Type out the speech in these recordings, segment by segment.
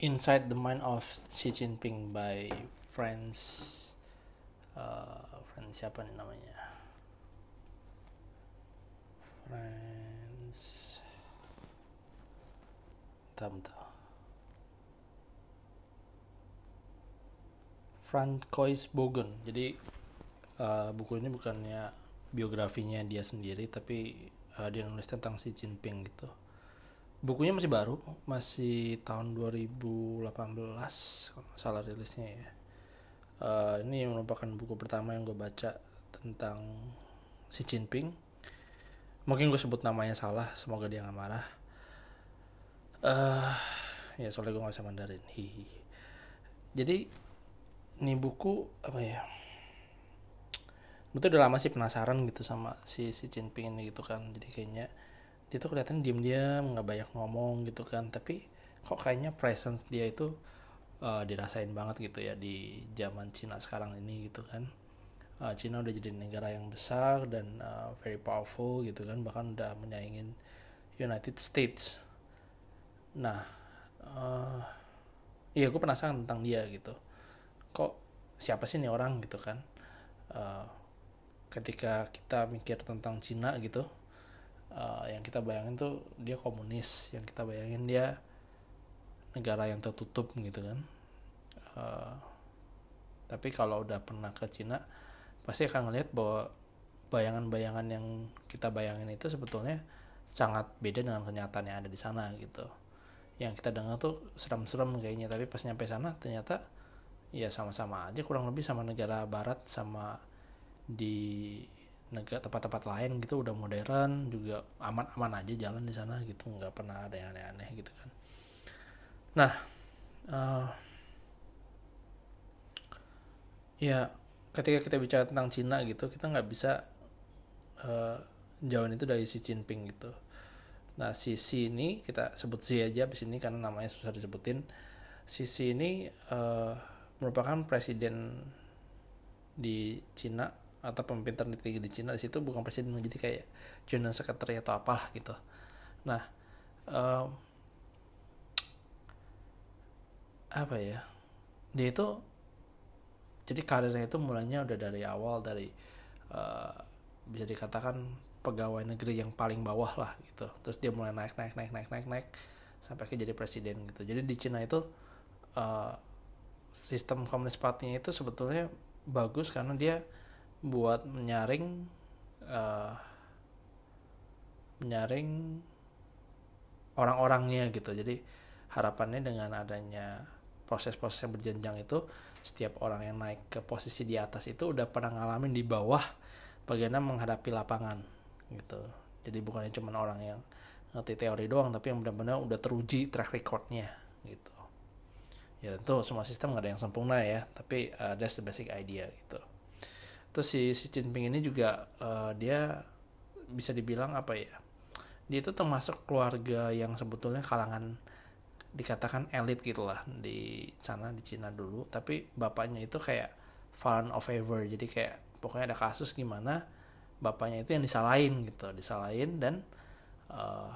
Inside the Mind of Xi Jinping by Friends uh, Friends siapa nih namanya? Friends bentar bentar. Francois Bogen jadi uh, buku ini bukannya biografinya dia sendiri tapi uh, dia nulis tentang Xi Jinping gitu bukunya masih baru masih tahun 2018 kalau salah rilisnya ya. Uh, ini merupakan buku pertama yang gue baca tentang Xi Jinping. Mungkin gue sebut namanya salah semoga dia nggak marah. Uh, ya soalnya gue nggak bisa Mandarin hihi jadi ini buku apa ya betul udah lama sih penasaran gitu sama si Xi Jinping ini gitu kan jadi kayaknya dia tuh kelihatan diem-diem nggak banyak ngomong gitu kan. Tapi kok kayaknya presence dia itu uh, dirasain banget gitu ya di zaman Cina sekarang ini gitu kan. Uh, Cina udah jadi negara yang besar dan uh, very powerful gitu kan bahkan udah menyaingin United States. Nah uh, iya gue penasaran tentang dia gitu. Kok siapa sih nih orang gitu kan? Uh, ketika kita mikir tentang Cina gitu uh, yang kita bayangin tuh dia komunis yang kita bayangin dia negara yang tertutup gitu kan. Uh, tapi kalau udah pernah ke Cina pasti akan ngeliat bahwa bayangan-bayangan yang kita bayangin itu sebetulnya sangat beda dengan kenyataan yang ada di sana gitu. Yang kita dengar tuh serem-serem kayaknya tapi pas nyampe sana ternyata ya sama-sama aja kurang lebih sama negara barat sama di negara tempat-tempat lain gitu udah modern juga aman-aman aja jalan di sana gitu nggak pernah ada yang aneh-aneh gitu kan. Nah uh, ya ketika kita bicara tentang Cina gitu kita nggak bisa uh, jauhin itu dari si Jinping gitu. Nah si Xi ini kita sebut Xi aja di sini karena namanya susah disebutin. Si Xi ini uh, merupakan presiden di Cina atau pemimpin tertinggi di Cina di situ bukan presiden jadi kayak general secretary atau apalah gitu. Nah um, apa ya? Dia itu jadi karirnya itu mulainya udah dari awal dari uh, bisa dikatakan pegawai negeri yang paling bawah lah gitu. Terus dia mulai naik naik naik naik naik naik sampai ke jadi presiden gitu. Jadi di Cina itu uh, sistem komunis partinya itu sebetulnya bagus karena dia buat menyaring uh, menyaring orang-orangnya gitu. Jadi harapannya dengan adanya proses-proses yang berjenjang itu setiap orang yang naik ke posisi di atas itu udah pernah ngalamin di bawah bagaimana menghadapi lapangan gitu. Jadi bukannya cuma orang yang ngerti teori doang tapi yang benar-benar udah teruji track recordnya gitu. Ya tentu semua sistem nggak ada yang sempurna ya tapi uh, that's the basic idea gitu terus si si Jinping ini juga uh, dia bisa dibilang apa ya dia itu termasuk keluarga yang sebetulnya kalangan dikatakan elit gitulah di sana di Cina dulu. Tapi bapaknya itu kayak fallen of favor jadi kayak pokoknya ada kasus gimana bapaknya itu yang disalahin gitu disalahin dan uh,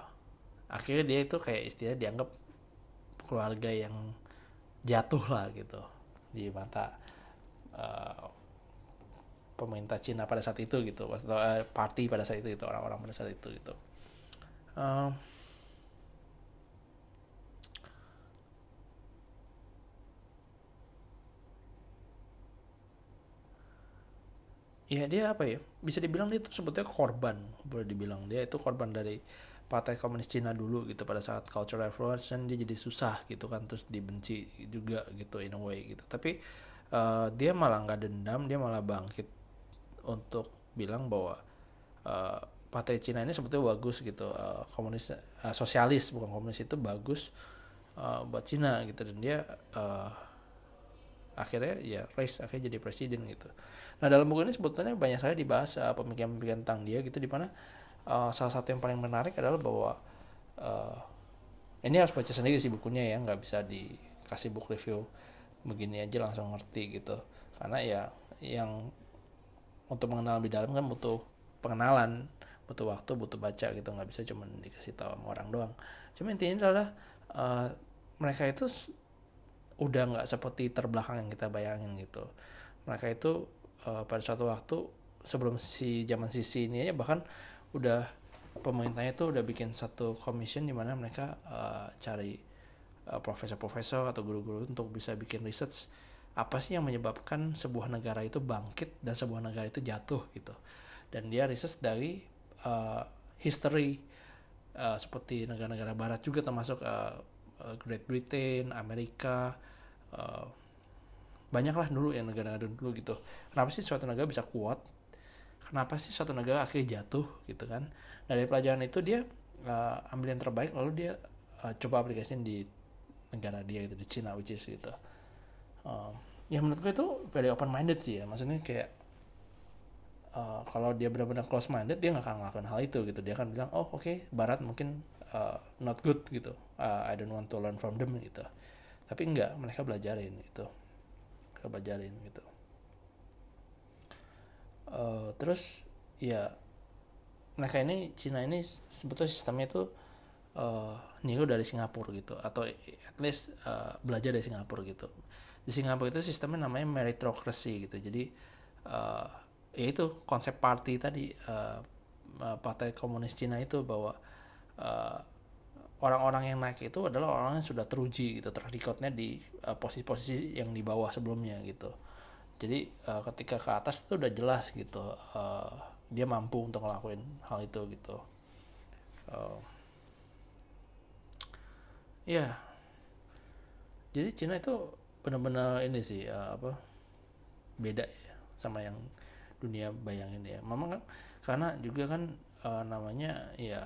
akhirnya dia itu kayak istilah dianggap keluarga yang jatuh lah gitu di mata uh, pemerintah Cina pada saat itu gitu atau uh, party pada saat itu gitu orang-orang pada saat itu gitu. Um, ya dia apa ya? Bisa dibilang dia itu sebetulnya korban boleh dibilang. Dia itu korban dari partai komunis Cina dulu gitu pada saat cultural revolution dia jadi susah gitu kan terus dibenci juga gitu in a way gitu. Tapi uh, dia malah nggak dendam dia malah bangkit untuk bilang bahwa uh, partai Cina ini sebetulnya bagus gitu. Uh, komunis uh, sosialis bukan komunis itu bagus uh, buat Cina gitu. Dan dia uh, akhirnya ya race akhirnya jadi presiden gitu. Nah dalam buku ini sebetulnya banyak saya dibahas uh, pemikiran-pemikiran tentang dia gitu di mana uh, salah satu yang paling menarik adalah bahwa uh, ini harus baca sendiri sih bukunya ya nggak bisa dikasih book review begini aja langsung ngerti gitu. Karena ya yang untuk mengenal lebih dalam kan butuh pengenalan butuh waktu butuh baca gitu. Nggak bisa cuma dikasih tahu sama orang doang. Cuma intinya adalah uh, mereka itu udah nggak seperti terbelakang yang kita bayangin gitu. Mereka itu uh, pada suatu waktu sebelum si zaman sisi ini aja bahkan udah pemerintahnya itu udah bikin satu commission di mana mereka uh, cari uh, profesor-profesor atau guru-guru untuk bisa bikin research apa sih yang menyebabkan sebuah negara itu bangkit dan sebuah negara itu jatuh gitu dan dia research dari uh, history uh, seperti negara-negara barat juga termasuk uh, Great Britain, Amerika, uh, banyaklah dulu yang negara-negara dulu gitu. Kenapa sih suatu negara bisa kuat? Kenapa sih suatu negara akhirnya jatuh gitu kan? Dari pelajaran itu dia uh, ambil yang terbaik lalu dia uh, coba aplikasiin di negara dia gitu di Cina which is gitu. Uh, ya menurut gue itu very open minded sih ya. Maksudnya kayak uh, kalau dia benar-benar close minded dia nggak akan ngelakuin hal itu gitu. Dia akan bilang oh oke okay, Barat mungkin uh, not good gitu. Uh, I don't want to learn from them gitu. Tapi enggak mereka belajarin gitu. Mereka belajarin gitu. Uh, terus ya mereka ini Cina ini sebetulnya sistemnya itu uh, niru dari Singapura gitu. Atau at least uh, belajar dari Singapura gitu di Singapura itu sistemnya namanya meritocracy gitu. Jadi uh, ya itu konsep party tadi uh, partai komunis Cina itu bahwa eh, orang-orang yang naik itu adalah orang yang sudah teruji gitu terrekodnya di posisi posisi-posisi yang di bawah sebelumnya gitu. Jadi uh, ketika ke atas itu udah jelas gitu uh, dia mampu untuk ngelakuin hal itu gitu. Uh, ya. Yeah. jadi Cina itu benar-benar ini sih uh, apa beda ya sama yang dunia bayangin ya memang kan karena juga kan uh, namanya ya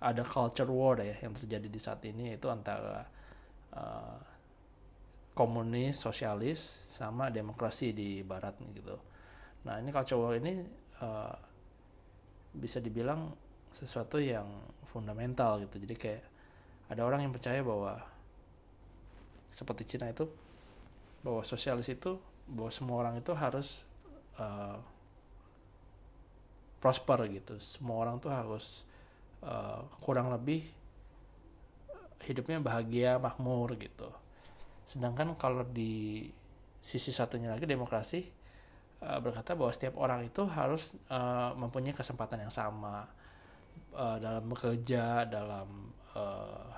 ada culture war ya yang terjadi di saat ini itu antara uh, komunis, sosialis sama demokrasi di barat gitu. Nah, ini culture war ini uh, bisa dibilang sesuatu yang fundamental gitu. Jadi kayak ada orang yang percaya bahwa seperti Cina itu bahwa sosialis itu bahwa semua orang itu harus uh, prosper gitu. Semua orang tuh harus uh, kurang lebih hidupnya bahagia makmur gitu sedangkan kalau di sisi satunya lagi demokrasi uh, berkata bahwa setiap orang itu harus uh, mempunyai kesempatan yang sama uh, dalam bekerja dalam uh,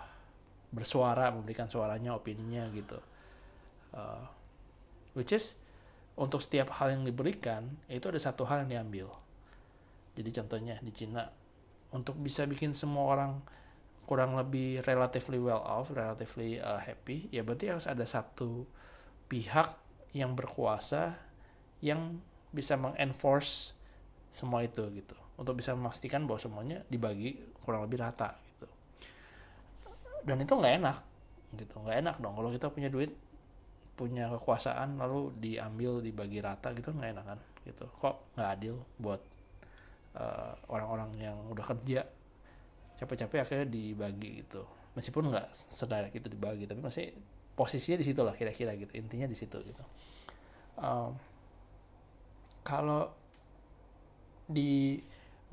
bersuara memberikan suaranya opininya gitu uh, which is untuk setiap hal yang diberikan itu ada satu hal yang diambil. Jadi contohnya di Cina untuk bisa bikin semua orang kurang lebih relatively well off, relatively uh, happy, ya berarti harus ada satu pihak yang berkuasa yang bisa mengenforce semua itu gitu. Untuk bisa memastikan bahwa semuanya dibagi kurang lebih rata gitu. Dan itu nggak enak gitu. Nggak enak dong kalau kita punya duit punya kekuasaan lalu diambil dibagi rata gitu nggak enak kan gitu. Kok nggak adil buat Eh, orang-orang uh, yang udah kerja? Capek-capek akhirnya dibagi gitu. Meskipun nggak sedirect itu dibagi tapi masih posisinya di situ lah kira-kira gitu. Intinya di situ gitu. Um, kalau di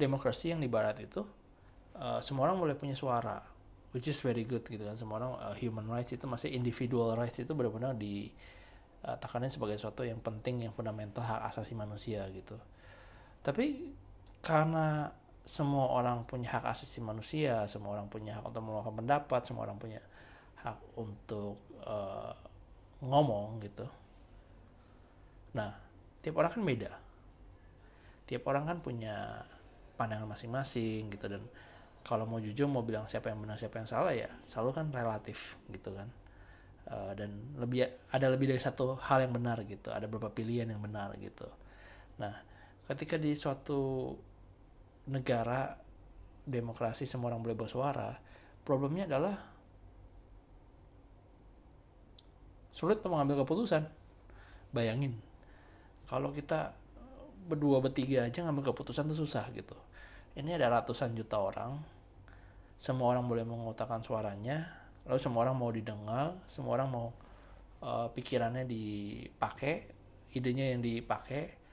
demokrasi yang di barat itu uh, semua orang boleh punya suara which is very good gitu kan semua orang uh, human rights itu masih individual rights itu benar-benar di uh, sebagai sesuatu yang penting yang fundamental hak asasi manusia gitu tapi karena semua orang punya hak asasi manusia, semua orang punya hak untuk mengeluarkan pendapat, semua orang punya hak untuk uh, ngomong gitu. Nah, tiap orang kan beda. Tiap orang kan punya pandangan masing-masing gitu dan kalau mau jujur mau bilang siapa yang benar siapa yang salah ya selalu kan relatif gitu kan. Uh, dan lebih ada lebih dari satu hal yang benar gitu ada beberapa pilihan yang benar gitu. Nah ketika di suatu negara demokrasi semua orang boleh bersuara problemnya adalah sulit untuk mengambil keputusan. Bayangin kalau kita berdua bertiga aja ngambil keputusan itu susah gitu. Ini ada ratusan juta orang semua orang boleh mengutakan suaranya lalu semua orang mau didengar semua orang mau uh, pikirannya dipakai idenya yang dipakai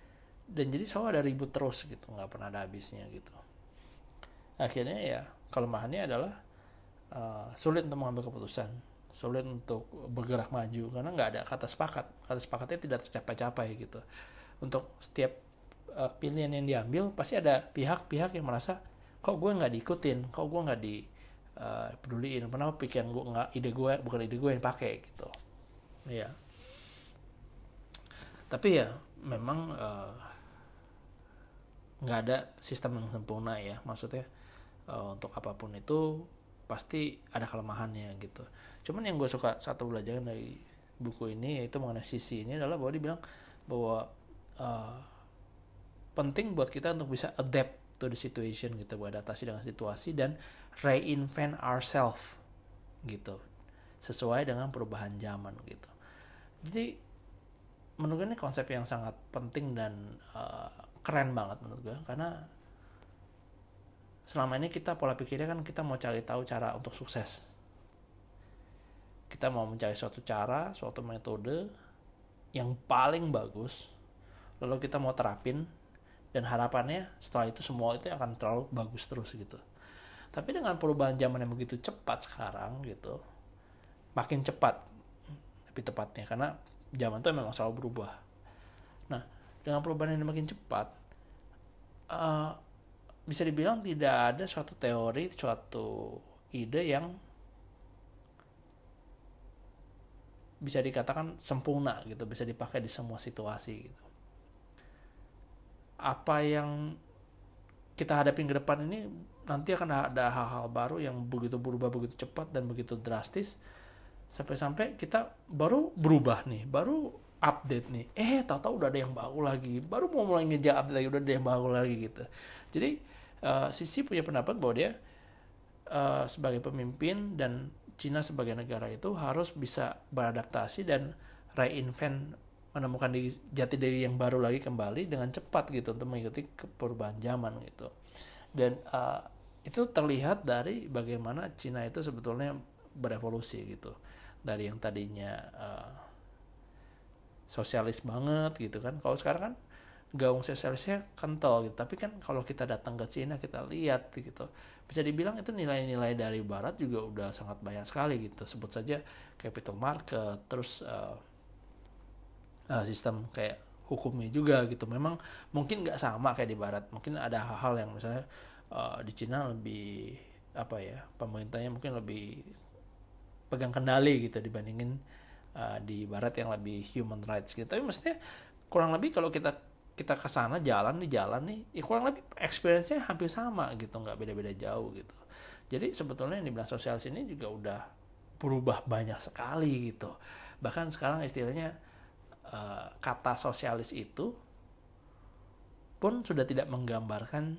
dan jadi selalu ada ribut terus gitu nggak pernah ada habisnya gitu. Akhirnya ya kelemahannya adalah uh, sulit untuk mengambil keputusan sulit untuk bergerak maju karena nggak ada kata sepakat kata sepakatnya tidak tercapai-capai gitu. Untuk setiap uh, pilihan yang diambil pasti ada pihak-pihak yang merasa kok gue nggak diikutin? Kok gue nggak di uh, peduliin? Kenapa pikiran gue nggak ide gue bukan ide gue yang pakai gitu. Ya tapi ya memang uh, nggak ada sistem yang sempurna ya. Maksudnya uh, untuk apa pun itu pasti ada kelemahannya gitu. Cuman yang gue suka satu pelajaran dari buku ini yaitu mengenai sisi ini adalah bahwa dia bilang bahwa uh, penting buat kita untuk bisa adapt to the situation gitu beradaptasi dengan situasi dan reinvent ourselves gitu. Sesuai dengan perubahan zaman gitu. Jadi menurut gue ini konsep yang sangat penting dan uh, keren banget menurut gue karena selama ini kita pola pikirnya kan kita mau cari tahu cara untuk sukses. Kita mau mencari suatu cara suatu metode yang paling bagus lalu kita mau terapin dan harapannya setelah itu semua itu akan terlalu bagus terus gitu. Tapi dengan perubahan zaman yang begitu cepat sekarang gitu makin cepat tapi tepatnya. Karena zaman itu memang selalu berubah. Nah dengan perubahan yang makin cepat uh, bisa dibilang tidak ada suatu teori suatu ide yang bisa dikatakan sempurna gitu bisa dipakai di semua situasi gitu apa yang kita hadapi ke depan ini nanti akan ada hal-hal baru yang begitu berubah begitu cepat dan begitu drastis. Sampai-sampai kita baru berubah nih baru update nih. Eh tahu-tahu udah ada yang baru lagi. Baru mau mulai ngejar update lagi udah ada yang baru lagi gitu. Jadi uh, Sisi punya pendapat bahwa dia uh, sebagai pemimpin dan Cina sebagai negara itu harus bisa beradaptasi dan reinvent menemukan diri, jati diri yang baru lagi kembali dengan cepat gitu untuk mengikuti perubahan zaman gitu. Dan uh, itu terlihat dari bagaimana Cina itu sebetulnya berevolusi gitu. Dari yang tadinya uh, sosialis banget gitu kan. Kalau sekarang kan gaung sosialisnya kental gitu. Tapi kan kalau kita datang ke Cina kita lihat gitu. Bisa dibilang itu nilai-nilai dari Barat juga udah sangat banyak sekali gitu. Sebut saja capital market terus uh, uh, sistem kayak hukumnya juga gitu. Memang mungkin nggak sama kayak di Barat. Mungkin ada hal-hal yang misalnya uh, di Cina lebih apa ya pemerintahnya mungkin lebih pegang kendali gitu dibandingin uh, di Barat yang lebih human rights gitu. Tapi maksudnya kurang lebih kalau kita kita ke sana jalan nih jalan nih ya kurang lebih experience-nya hampir sama gitu nggak beda-beda jauh gitu. Jadi sebetulnya yang dibilang sosialis ini juga udah berubah banyak sekali gitu. Bahkan sekarang istilahnya uh, kata sosialis itu pun sudah tidak menggambarkan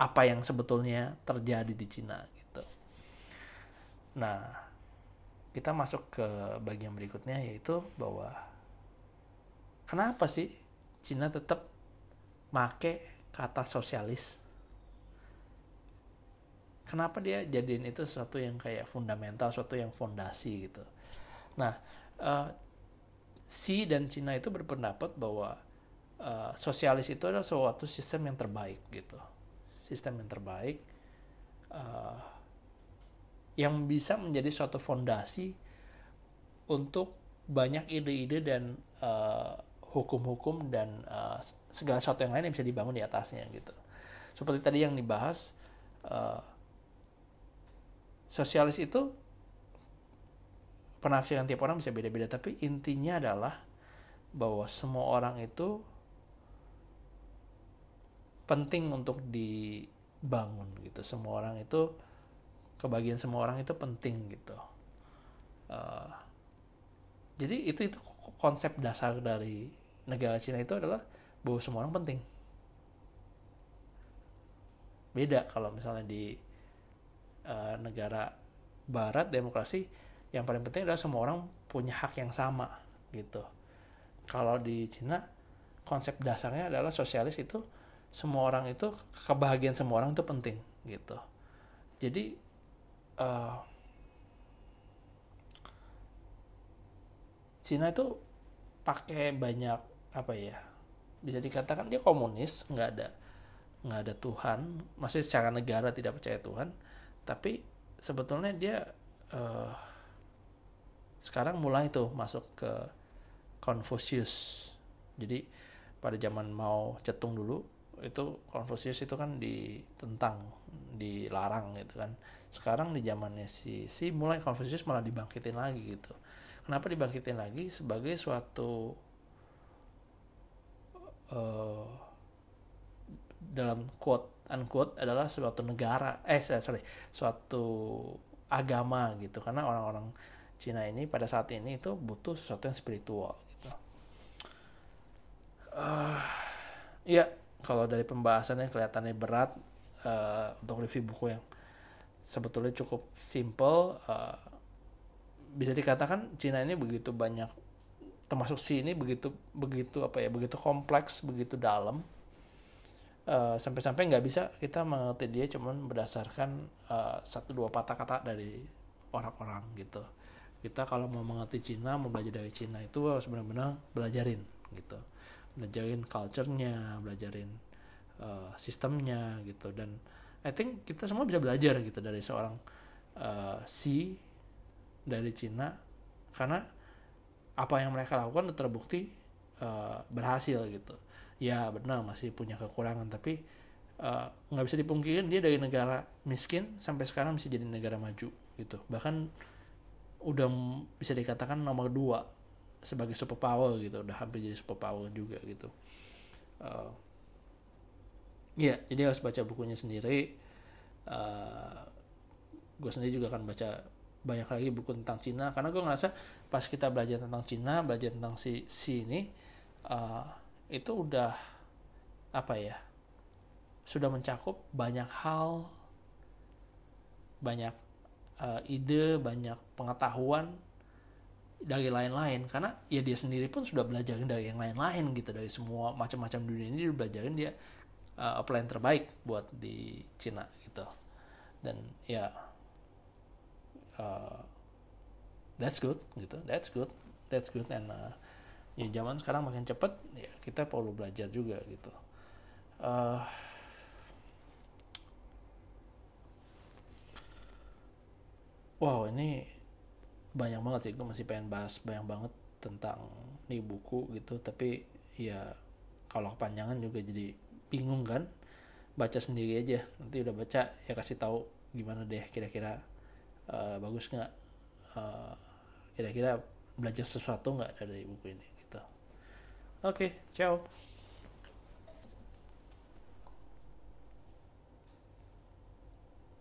apa yang sebetulnya terjadi di Cina gitu. Nah kita masuk ke bagian berikutnya yaitu bahwa kenapa sih Cina tetap make kata sosialis? Kenapa dia jadiin itu sesuatu yang kayak fundamental sesuatu yang fondasi gitu? Nah uh, Xi dan Cina itu berpendapat bahwa uh, sosialis itu adalah suatu sistem yang terbaik gitu sistem yang terbaik uh, yang bisa menjadi suatu fondasi untuk banyak ide-ide dan uh, hukum-hukum dan uh, segala sesuatu yang lain yang bisa dibangun di atasnya gitu. Seperti tadi yang dibahas, uh, sosialis itu penafsiran tiap orang bisa beda-beda, tapi intinya adalah bahwa semua orang itu penting untuk dibangun gitu. Semua orang itu kebagian semua orang itu penting gitu. Uh, jadi itu itu konsep dasar dari negara Cina itu adalah bahwa semua orang penting. Beda kalau misalnya di uh, negara Barat demokrasi yang paling penting adalah semua orang punya hak yang sama gitu. Kalau di Cina konsep dasarnya adalah sosialis itu semua orang itu kebahagiaan semua orang itu penting gitu. Jadi uh, Cina itu pakai banyak apa ya bisa dikatakan dia komunis nggak ada nggak ada Tuhan masih secara negara tidak percaya Tuhan tapi sebetulnya dia uh, sekarang mulai tuh masuk ke Confucius. Jadi pada zaman mau cetung dulu itu Confucius itu kan ditentang dilarang gitu kan. Sekarang di zamannya si si mulai Confucius malah dibangkitin lagi gitu. Kenapa dibangkitin lagi? Sebagai suatu uh, dalam quote unquote adalah suatu negara eh sorry suatu agama gitu. Karena orang-orang Cina ini pada saat ini itu butuh sesuatu yang spiritual gitu. Uh, ya kalau dari pembahasannya kelihatannya berat uh, untuk review buku yang sebetulnya cukup simple uh, bisa dikatakan Cina ini begitu banyak termasuk si ini begitu begitu apa ya begitu kompleks begitu dalam uh, sampai-sampai nggak bisa kita mengerti dia cuman berdasarkan uh, satu dua patah kata dari orang-orang gitu kita kalau mau mengerti Cina mau belajar dari Cina itu harus benar-benar belajarin gitu. Belajarin culture-nya belajarin uh, sistemnya gitu. Dan I think kita semua bisa belajar gitu dari seorang uh, si dari Cina. Karena apa yang mereka lakukan terbukti uh, berhasil gitu. Ya benar masih punya kekurangan. Tapi nggak uh, bisa dipungkirin dia dari negara miskin sampai sekarang bisa jadi negara maju gitu. Bahkan udah bisa dikatakan nomor dua sebagai superpower gitu. Udah hampir jadi superpower juga gitu. Uh, ya jadi harus baca bukunya sendiri. Uh, eh, gue sendiri juga akan baca banyak lagi buku tentang Cina. Karena gue ngerasa pas kita belajar tentang Cina belajar tentang si si ini uh, itu udah apa ya sudah mencakup banyak hal banyak uh, ide banyak pengetahuan dari lain-lain. Karena ya dia sendiri pun sudah belajar dari yang lain-lain gitu. Dari semua macam-macam dunia ini dia belajarin dia uh, plan terbaik buat di Cina gitu. Dan ya uh, that's good gitu. That's good. That's good. And uh, ya zaman sekarang makin cepet ya kita perlu belajar juga gitu. Uh, wow ini banyak banget sih. Gue masih pengen bahas banyak banget tentang nih buku gitu. Tapi ya kalau kepanjangan juga jadi bingung kan. Baca sendiri aja. Nanti udah baca ya kasih tahu gimana deh kira-kira uh, bagus nggak. Uh, kira-kira belajar sesuatu nggak dari buku ini gitu. Oke okay, ciao